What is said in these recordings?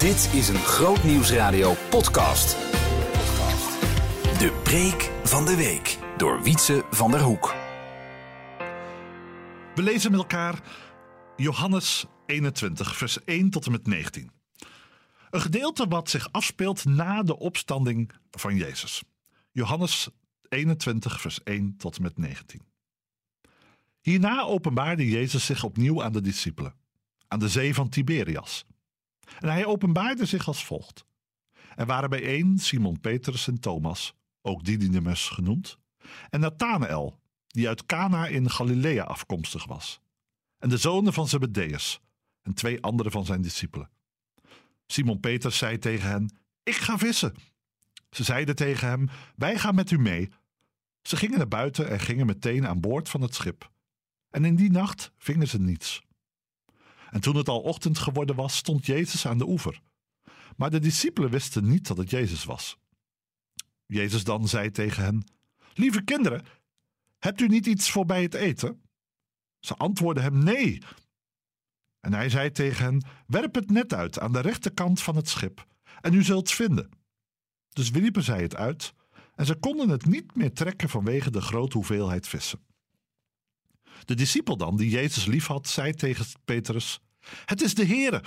Dit is een Groot Nieuwsradio podcast. De preek van de week door Wietse van der Hoek. We lezen met elkaar Johannes 21, vers 1 tot en met 19. Een gedeelte wat zich afspeelt na de opstanding van Jezus. Johannes 21, vers 1 tot en met 19. Hierna openbaarde Jezus zich opnieuw aan de discipelen, aan de zee van Tiberias. En hij openbaarde zich als volgt. Er waren bijeen Simon Petrus en Thomas, ook Didymus genoemd, en Nathanael, die uit Cana in Galilea afkomstig was, en de zonen van Zebedeus en twee andere van zijn discipelen. Simon Petrus zei tegen hen: Ik ga vissen. Ze zeiden tegen hem: Wij gaan met u mee. Ze gingen naar buiten en gingen meteen aan boord van het schip. En in die nacht vingen ze niets. En toen het al ochtend geworden was, stond Jezus aan de oever. Maar de discipelen wisten niet dat het Jezus was. Jezus dan zei tegen hen: Lieve kinderen, hebt u niet iets voor bij het eten? Ze antwoordden hem: Nee. En hij zei tegen hen: Werp het net uit aan de rechterkant van het schip, en u zult vinden. Dus wierpen zij het uit, en ze konden het niet meer trekken vanwege de grote hoeveelheid vissen. De discipel dan, die Jezus liefhad, zei tegen Petrus: Het is de Heere.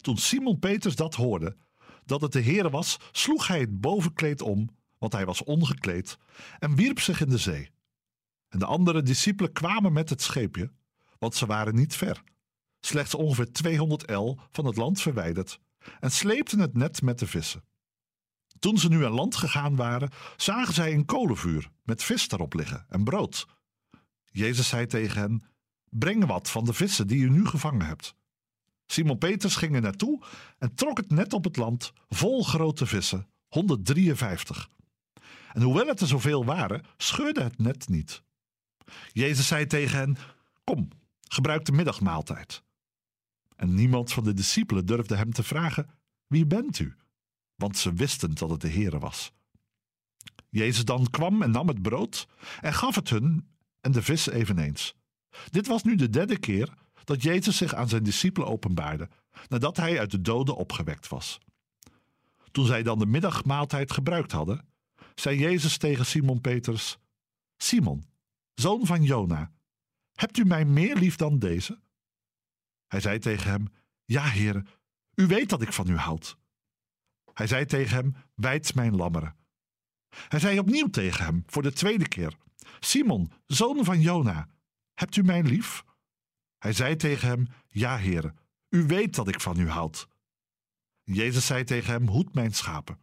Toen Simon Petrus dat hoorde, dat het de Heere was, sloeg hij het bovenkleed om, want hij was ongekleed, en wierp zich in de zee. En de andere discipelen kwamen met het scheepje, want ze waren niet ver, slechts ongeveer 200 el van het land verwijderd, en sleepten het net met de vissen. Toen ze nu aan land gegaan waren, zagen zij een kolenvuur met vis daarop liggen en brood. Jezus zei tegen hen: Breng wat van de vissen die u nu gevangen hebt. Simon Peters ging er naartoe en trok het net op het land vol grote vissen, 153. En hoewel het er zoveel waren, scheurde het net niet. Jezus zei tegen hen: Kom, gebruik de middagmaaltijd. En niemand van de discipelen durfde hem te vragen: Wie bent u? Want ze wisten dat het de Heere was. Jezus dan kwam en nam het brood en gaf het hun en de vis eveneens. Dit was nu de derde keer dat Jezus zich aan zijn discipelen openbaarde, nadat hij uit de doden opgewekt was. Toen zij dan de middagmaaltijd gebruikt hadden, zei Jezus tegen Simon Peters: Simon, zoon van Jona, hebt u mij meer lief dan deze? Hij zei tegen hem: Ja, heren, u weet dat ik van u houd. Hij zei tegen hem: Wijd mijn lammeren. Hij zei opnieuw tegen hem, voor de tweede keer: Simon, zoon van Jona, hebt u mij lief? Hij zei tegen hem: Ja, heren, u weet dat ik van u houd. Jezus zei tegen hem: Hoed mijn schapen.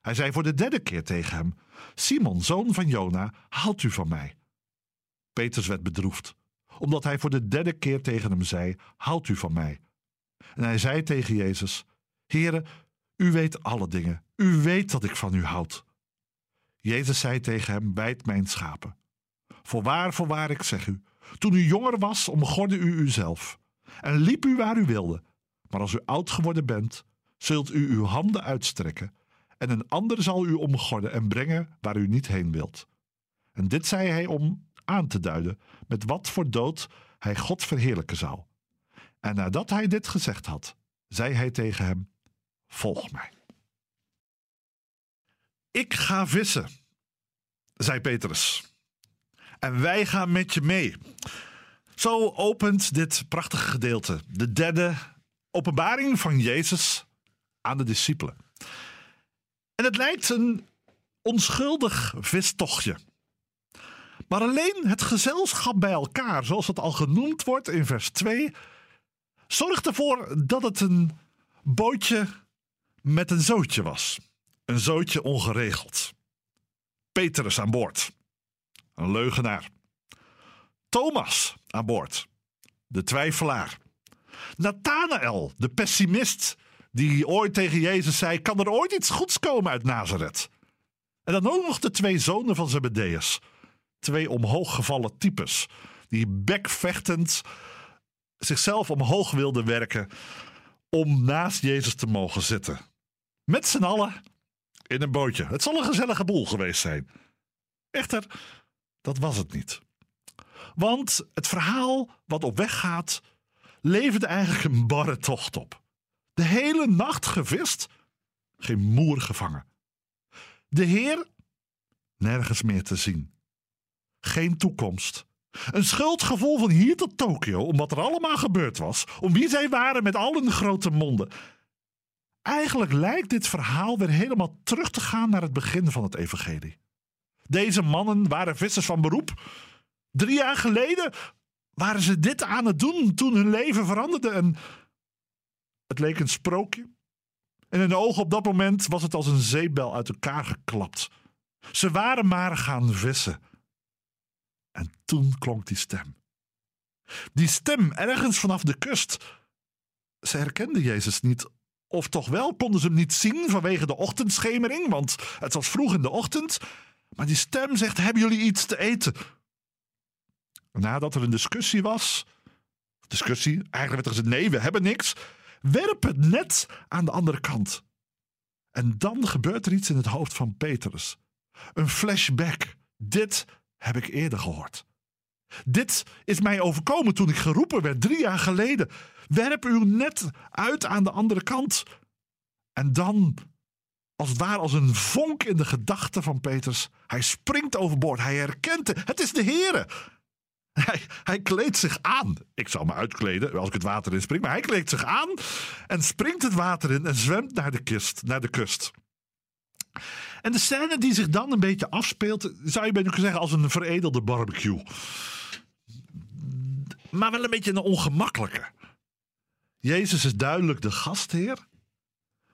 Hij zei voor de derde keer tegen hem: Simon, zoon van Jona, houdt u van mij? Petrus werd bedroefd, omdat hij voor de derde keer tegen hem zei: Houdt u van mij? En hij zei tegen Jezus: Heere, u weet alle dingen. U weet dat ik van u houd. Jezus zei tegen hem: Wijd mijn schapen. Voorwaar, voorwaar, ik zeg u: toen u jonger was, omgorde u uzelf en liep u waar u wilde. Maar als u oud geworden bent, zult u uw handen uitstrekken en een ander zal u omgorden en brengen waar u niet heen wilt. En dit zei hij om aan te duiden met wat voor dood hij God verheerlijken zou. En nadat hij dit gezegd had, zei hij tegen hem: Volg mij. Ik ga vissen, zei Petrus. En wij gaan met je mee. Zo opent dit prachtige gedeelte, de derde openbaring van Jezus aan de discipelen. En het lijkt een onschuldig vistochtje. Maar alleen het gezelschap bij elkaar, zoals het al genoemd wordt in vers 2, zorgt ervoor dat het een bootje met een zootje was. Een zootje ongeregeld. Petrus aan boord. Een leugenaar. Thomas aan boord. De twijfelaar. Nathanael, de pessimist, die ooit tegen Jezus zei: Kan er ooit iets goeds komen uit Nazareth? En dan ook nog de twee zonen van Zebedeus. Twee omhooggevallen types, die bekvechtend zichzelf omhoog wilden werken om naast Jezus te mogen zitten. Met z'n allen in een bootje. Het zal een gezellige boel geweest zijn. Echter, dat was het niet. Want het verhaal wat op weg gaat, levert eigenlijk een barre tocht op. De hele nacht gevist, geen moer gevangen. De Heer, nergens meer te zien. Geen toekomst. Een schuldgevoel van hier tot Tokio om wat er allemaal gebeurd was, om wie zij waren met al hun grote monden. Eigenlijk lijkt dit verhaal weer helemaal terug te gaan naar het begin van het evangelie. Deze mannen waren vissers van beroep. Drie jaar geleden waren ze dit aan het doen toen hun leven veranderde en het leek een sprookje. In hun ogen op dat moment was het als een zeepbel uit elkaar geklapt. Ze waren maar gaan vissen. En toen klonk die stem. Die stem ergens vanaf de kust. Ze herkenden Jezus niet. Of toch wel konden ze hem niet zien vanwege de ochtendschemering, want het was vroeg in de ochtend. Maar die stem zegt: Hebben jullie iets te eten? Nadat er een discussie was, discussie, eigenlijk werd er gezegd: Nee, we hebben niks. Werp het net aan de andere kant. En dan gebeurt er iets in het hoofd van Petrus. Een flashback. Dit heb ik eerder gehoord. Dit is mij overkomen toen ik geroepen werd drie jaar geleden. Werp uw net uit aan de andere kant. En dan, als het ware als een vonk in de gedachten van Petrus, hij springt overboord. Hij herkent het. Het is de Heere. Hij, hij kleedt zich aan. Ik zal me uitkleden als ik het water in spring. Maar hij kleedt zich aan en springt het water in en zwemt naar de, kist, naar de kust. En de scène die zich dan een beetje afspeelt, zou je bijna kunnen zeggen als een veredelde barbecue. Maar wel een beetje een ongemakkelijke. Jezus is duidelijk de gastheer,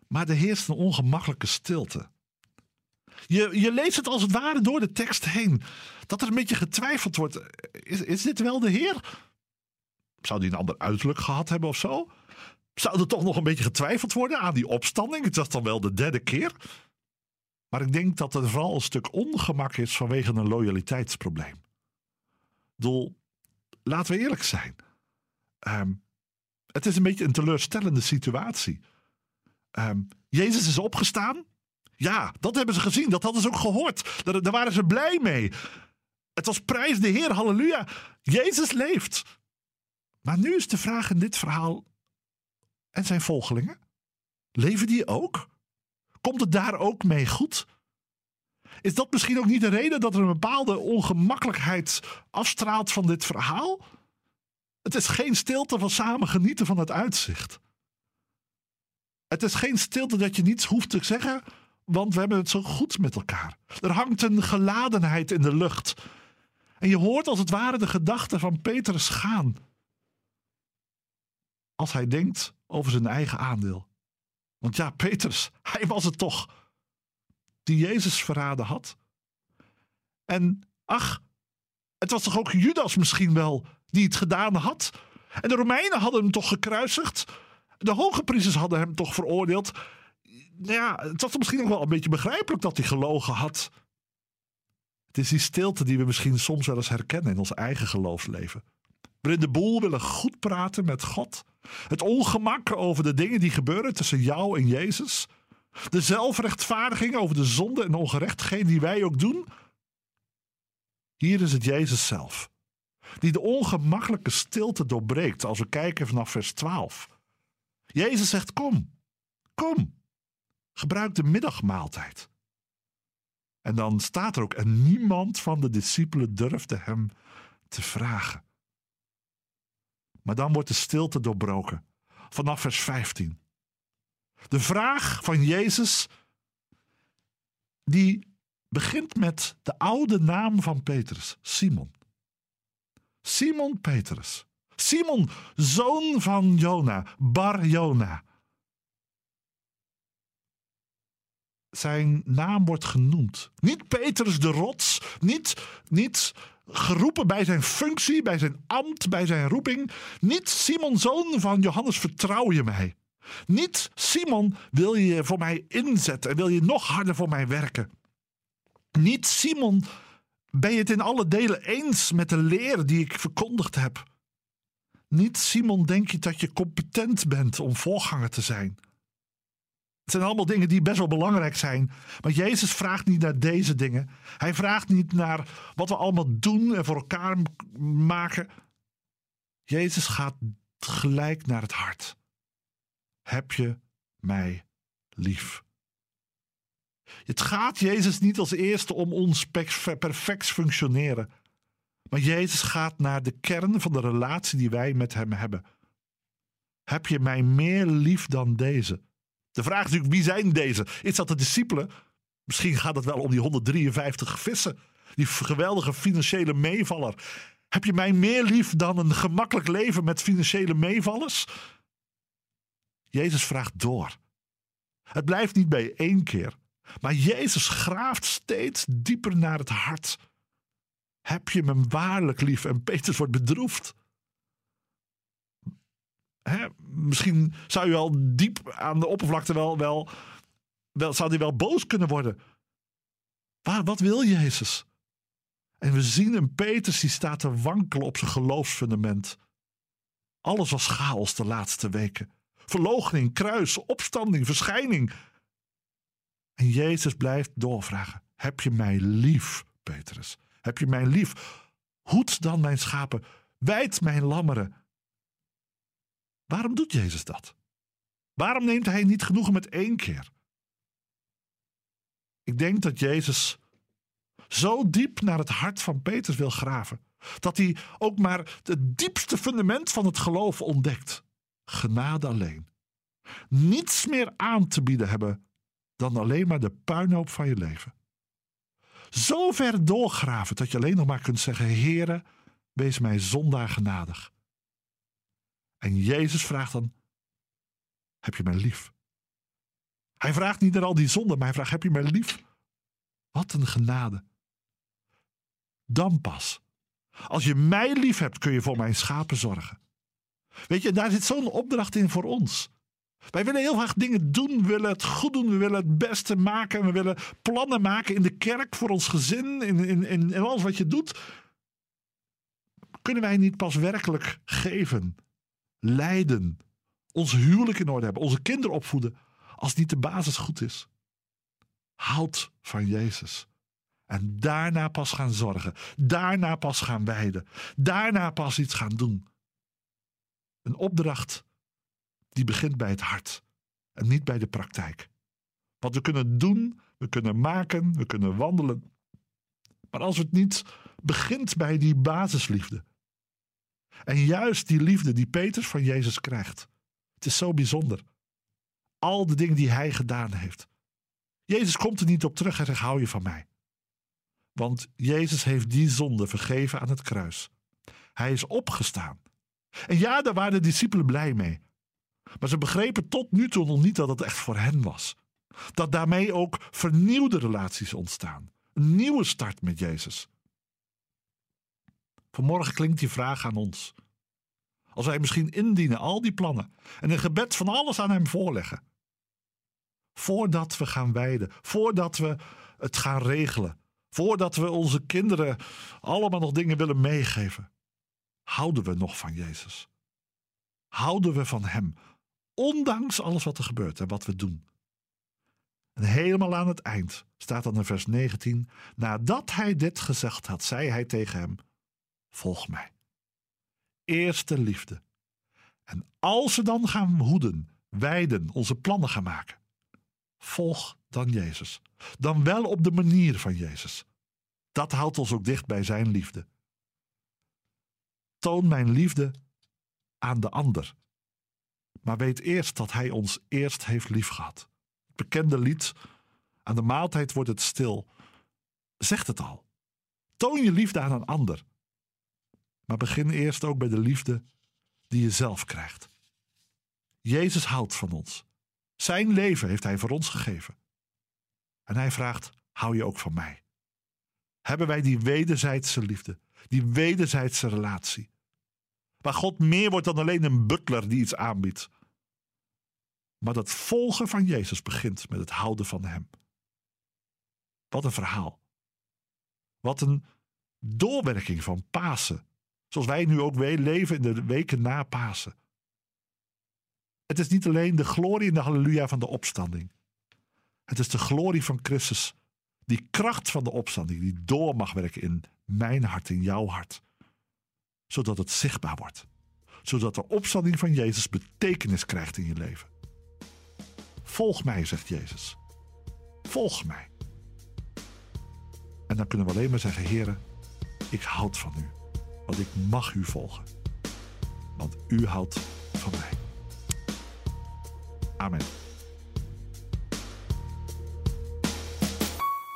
maar er heerst een ongemakkelijke stilte. Je, je leest het als het ware door de tekst heen. Dat er een beetje getwijfeld wordt. Is, is dit wel de Heer? Zou die een ander uiterlijk gehad hebben of zo? Zou er toch nog een beetje getwijfeld worden aan die opstanding? Het was dan wel de derde keer. Maar ik denk dat er vooral een stuk ongemak is vanwege een loyaliteitsprobleem. Doel, laten we eerlijk zijn. Ehm, het is een beetje een teleurstellende situatie. Ehm, Jezus is opgestaan. Ja, dat hebben ze gezien. Dat hadden ze ook gehoord. Daar, daar waren ze blij mee. Het was prijs de Heer, halleluja. Jezus leeft. Maar nu is de vraag in dit verhaal. En zijn volgelingen? Leven die ook? Komt het daar ook mee goed? Is dat misschien ook niet de reden dat er een bepaalde ongemakkelijkheid afstraalt van dit verhaal? Het is geen stilte van samen genieten van het uitzicht. Het is geen stilte dat je niets hoeft te zeggen, want we hebben het zo goed met elkaar. Er hangt een geladenheid in de lucht. En je hoort als het ware de gedachten van Petrus gaan. Als hij denkt over zijn eigen aandeel. Want ja, Petrus, hij was het toch die Jezus verraden had. En ach, het was toch ook Judas misschien wel die het gedaan had. En de Romeinen hadden hem toch gekruisigd. De hoge priesters hadden hem toch veroordeeld. Ja, het was misschien nog wel een beetje begrijpelijk dat hij gelogen had. Het is die stilte die we misschien soms wel eens herkennen in ons eigen geloofsleven. Waarin de boel willen goed praten met God. Het ongemak over de dingen die gebeuren tussen jou en Jezus. De zelfrechtvaardiging over de zonde en ongerechtigheden die wij ook doen. Hier is het Jezus zelf. Die de ongemakkelijke stilte doorbreekt als we kijken vanaf vers 12. Jezus zegt: Kom, kom, gebruik de middagmaaltijd. En dan staat er ook: En niemand van de discipelen durfde hem te vragen. Maar dan wordt de stilte doorbroken. Vanaf vers 15. De vraag van Jezus, die begint met de oude naam van Petrus, Simon. Simon Petrus. Simon, zoon van Jona, Bar Jona. Zijn naam wordt genoemd. Niet Petrus de rots, niet, niet geroepen bij zijn functie, bij zijn ambt, bij zijn roeping. Niet Simon, zoon van Johannes, vertrouw je mij. Niet Simon, wil je voor mij inzetten en wil je nog harder voor mij werken. Niet Simon, ben je het in alle delen eens met de leer die ik verkondigd heb. Niet Simon, denk je dat je competent bent om voorganger te zijn. Het zijn allemaal dingen die best wel belangrijk zijn. Maar Jezus vraagt niet naar deze dingen. Hij vraagt niet naar wat we allemaal doen en voor elkaar maken. Jezus gaat gelijk naar het hart. Heb je mij lief? Het gaat Jezus niet als eerste om ons perfect functioneren. Maar Jezus gaat naar de kern van de relatie die wij met Hem hebben. Heb je mij meer lief dan deze? De vraag is natuurlijk, wie zijn deze? Is dat de discipelen? Misschien gaat het wel om die 153 vissen. Die geweldige financiële meevaller. Heb je mij meer lief dan een gemakkelijk leven met financiële meevallers? Jezus vraagt door. Het blijft niet bij één keer. Maar Jezus graaft steeds dieper naar het hart. Heb je me waarlijk lief? En Petrus wordt bedroefd. Hè? Misschien zou je al diep aan de oppervlakte wel, wel, wel, zou hij wel boos kunnen worden. Wat wil Jezus? En we zien een Petrus die staat te wankelen op zijn geloofsfundament. Alles was chaos de laatste weken. Verloochening, kruis, opstanding, verschijning. En Jezus blijft doorvragen: Heb je mij lief, Petrus? Heb je mij lief? Hoed dan mijn schapen, wijd mijn lammeren. Waarom doet Jezus dat? Waarom neemt hij niet genoegen met één keer? Ik denk dat Jezus zo diep naar het hart van Petrus wil graven, dat hij ook maar het diepste fundament van het geloof ontdekt. Genade alleen. Niets meer aan te bieden hebben dan alleen maar de puinhoop van je leven. Zo ver doorgraven dat je alleen nog maar kunt zeggen: Heere, wees mij zondaar genadig. En Jezus vraagt dan: Heb je mij lief? Hij vraagt niet naar al die zonden, maar hij vraagt: Heb je mij lief? Wat een genade. Dan pas. Als je mij lief hebt, kun je voor mijn schapen zorgen. Weet je, daar zit zo'n opdracht in voor ons. Wij willen heel graag dingen doen, we willen het goed doen, we willen het beste maken. We willen plannen maken in de kerk voor ons gezin, in, in, in, alles wat je doet. Kunnen wij niet pas werkelijk geven, leiden, ons huwelijk in orde hebben, onze kinderen opvoeden, als niet de basis goed is? Houd van Jezus. En daarna pas gaan zorgen. Daarna pas gaan wijden. Daarna pas iets gaan doen. Een opdracht die begint bij het hart en niet bij de praktijk. Wat we kunnen doen, we kunnen maken, we kunnen wandelen. Maar als het niet begint bij die basisliefde. En juist die liefde die Petrus van Jezus krijgt. Het is zo bijzonder. Al de dingen die hij gedaan heeft. Jezus komt er niet op terug en zegt: hou je van mij. Want Jezus heeft die zonde vergeven aan het kruis. Hij is opgestaan. En ja, daar waren de discipelen blij mee. Maar ze begrepen tot nu toe nog niet dat het echt voor hen was. Dat daarmee ook vernieuwde relaties ontstaan. Een nieuwe start met Jezus. Vanmorgen klinkt die vraag aan ons. Als wij misschien indienen al die plannen en een gebed van alles aan Hem voorleggen. Voordat we gaan wijden, voordat we het gaan regelen, voordat we onze kinderen allemaal nog dingen willen meegeven, houden we nog van Jezus. Houden we van Hem, Ondanks alles wat er gebeurt en wat we doen. En helemaal aan het eind staat dan in vers 19: Nadat hij dit gezegd had, zei hij tegen hem: Volg mij. Eerste liefde. En als we dan gaan hoeden, wijden, onze plannen gaan maken, volg dan Jezus. Dan wel op de manier van Jezus. Dat houdt ons ook dicht bij zijn liefde. Toon mijn liefde aan de ander maar weet eerst dat Hij ons eerst heeft liefgehad. Het bekende lied, aan de maaltijd wordt het stil, zegt het al. Toon je liefde aan een ander. Maar begin eerst ook bij de liefde die je zelf krijgt. Jezus houdt van ons. Zijn leven heeft Hij voor ons gegeven. En Hij vraagt: hou je ook van mij? Hebben wij die wederzijdse liefde, die wederzijdse relatie? Waar God meer wordt dan alleen een butler die iets aanbiedt. Maar dat volgen van Jezus begint met het houden van Hem. Wat een verhaal. Wat een doorwerking van Pasen. Zoals wij nu ook leven in de weken na Pasen. Het is niet alleen de glorie en de halleluja van de opstanding. Het is de glorie van Christus. Die kracht van de opstanding die door mag werken in mijn hart, in jouw hart. Zodat het zichtbaar wordt. Zodat de opstanding van Jezus betekenis krijgt in je leven. Volg mij, zegt Jezus. Volg mij. En dan kunnen we alleen maar zeggen, heren, ik houd van u. Want ik mag u volgen. Want u houdt van mij. Amen.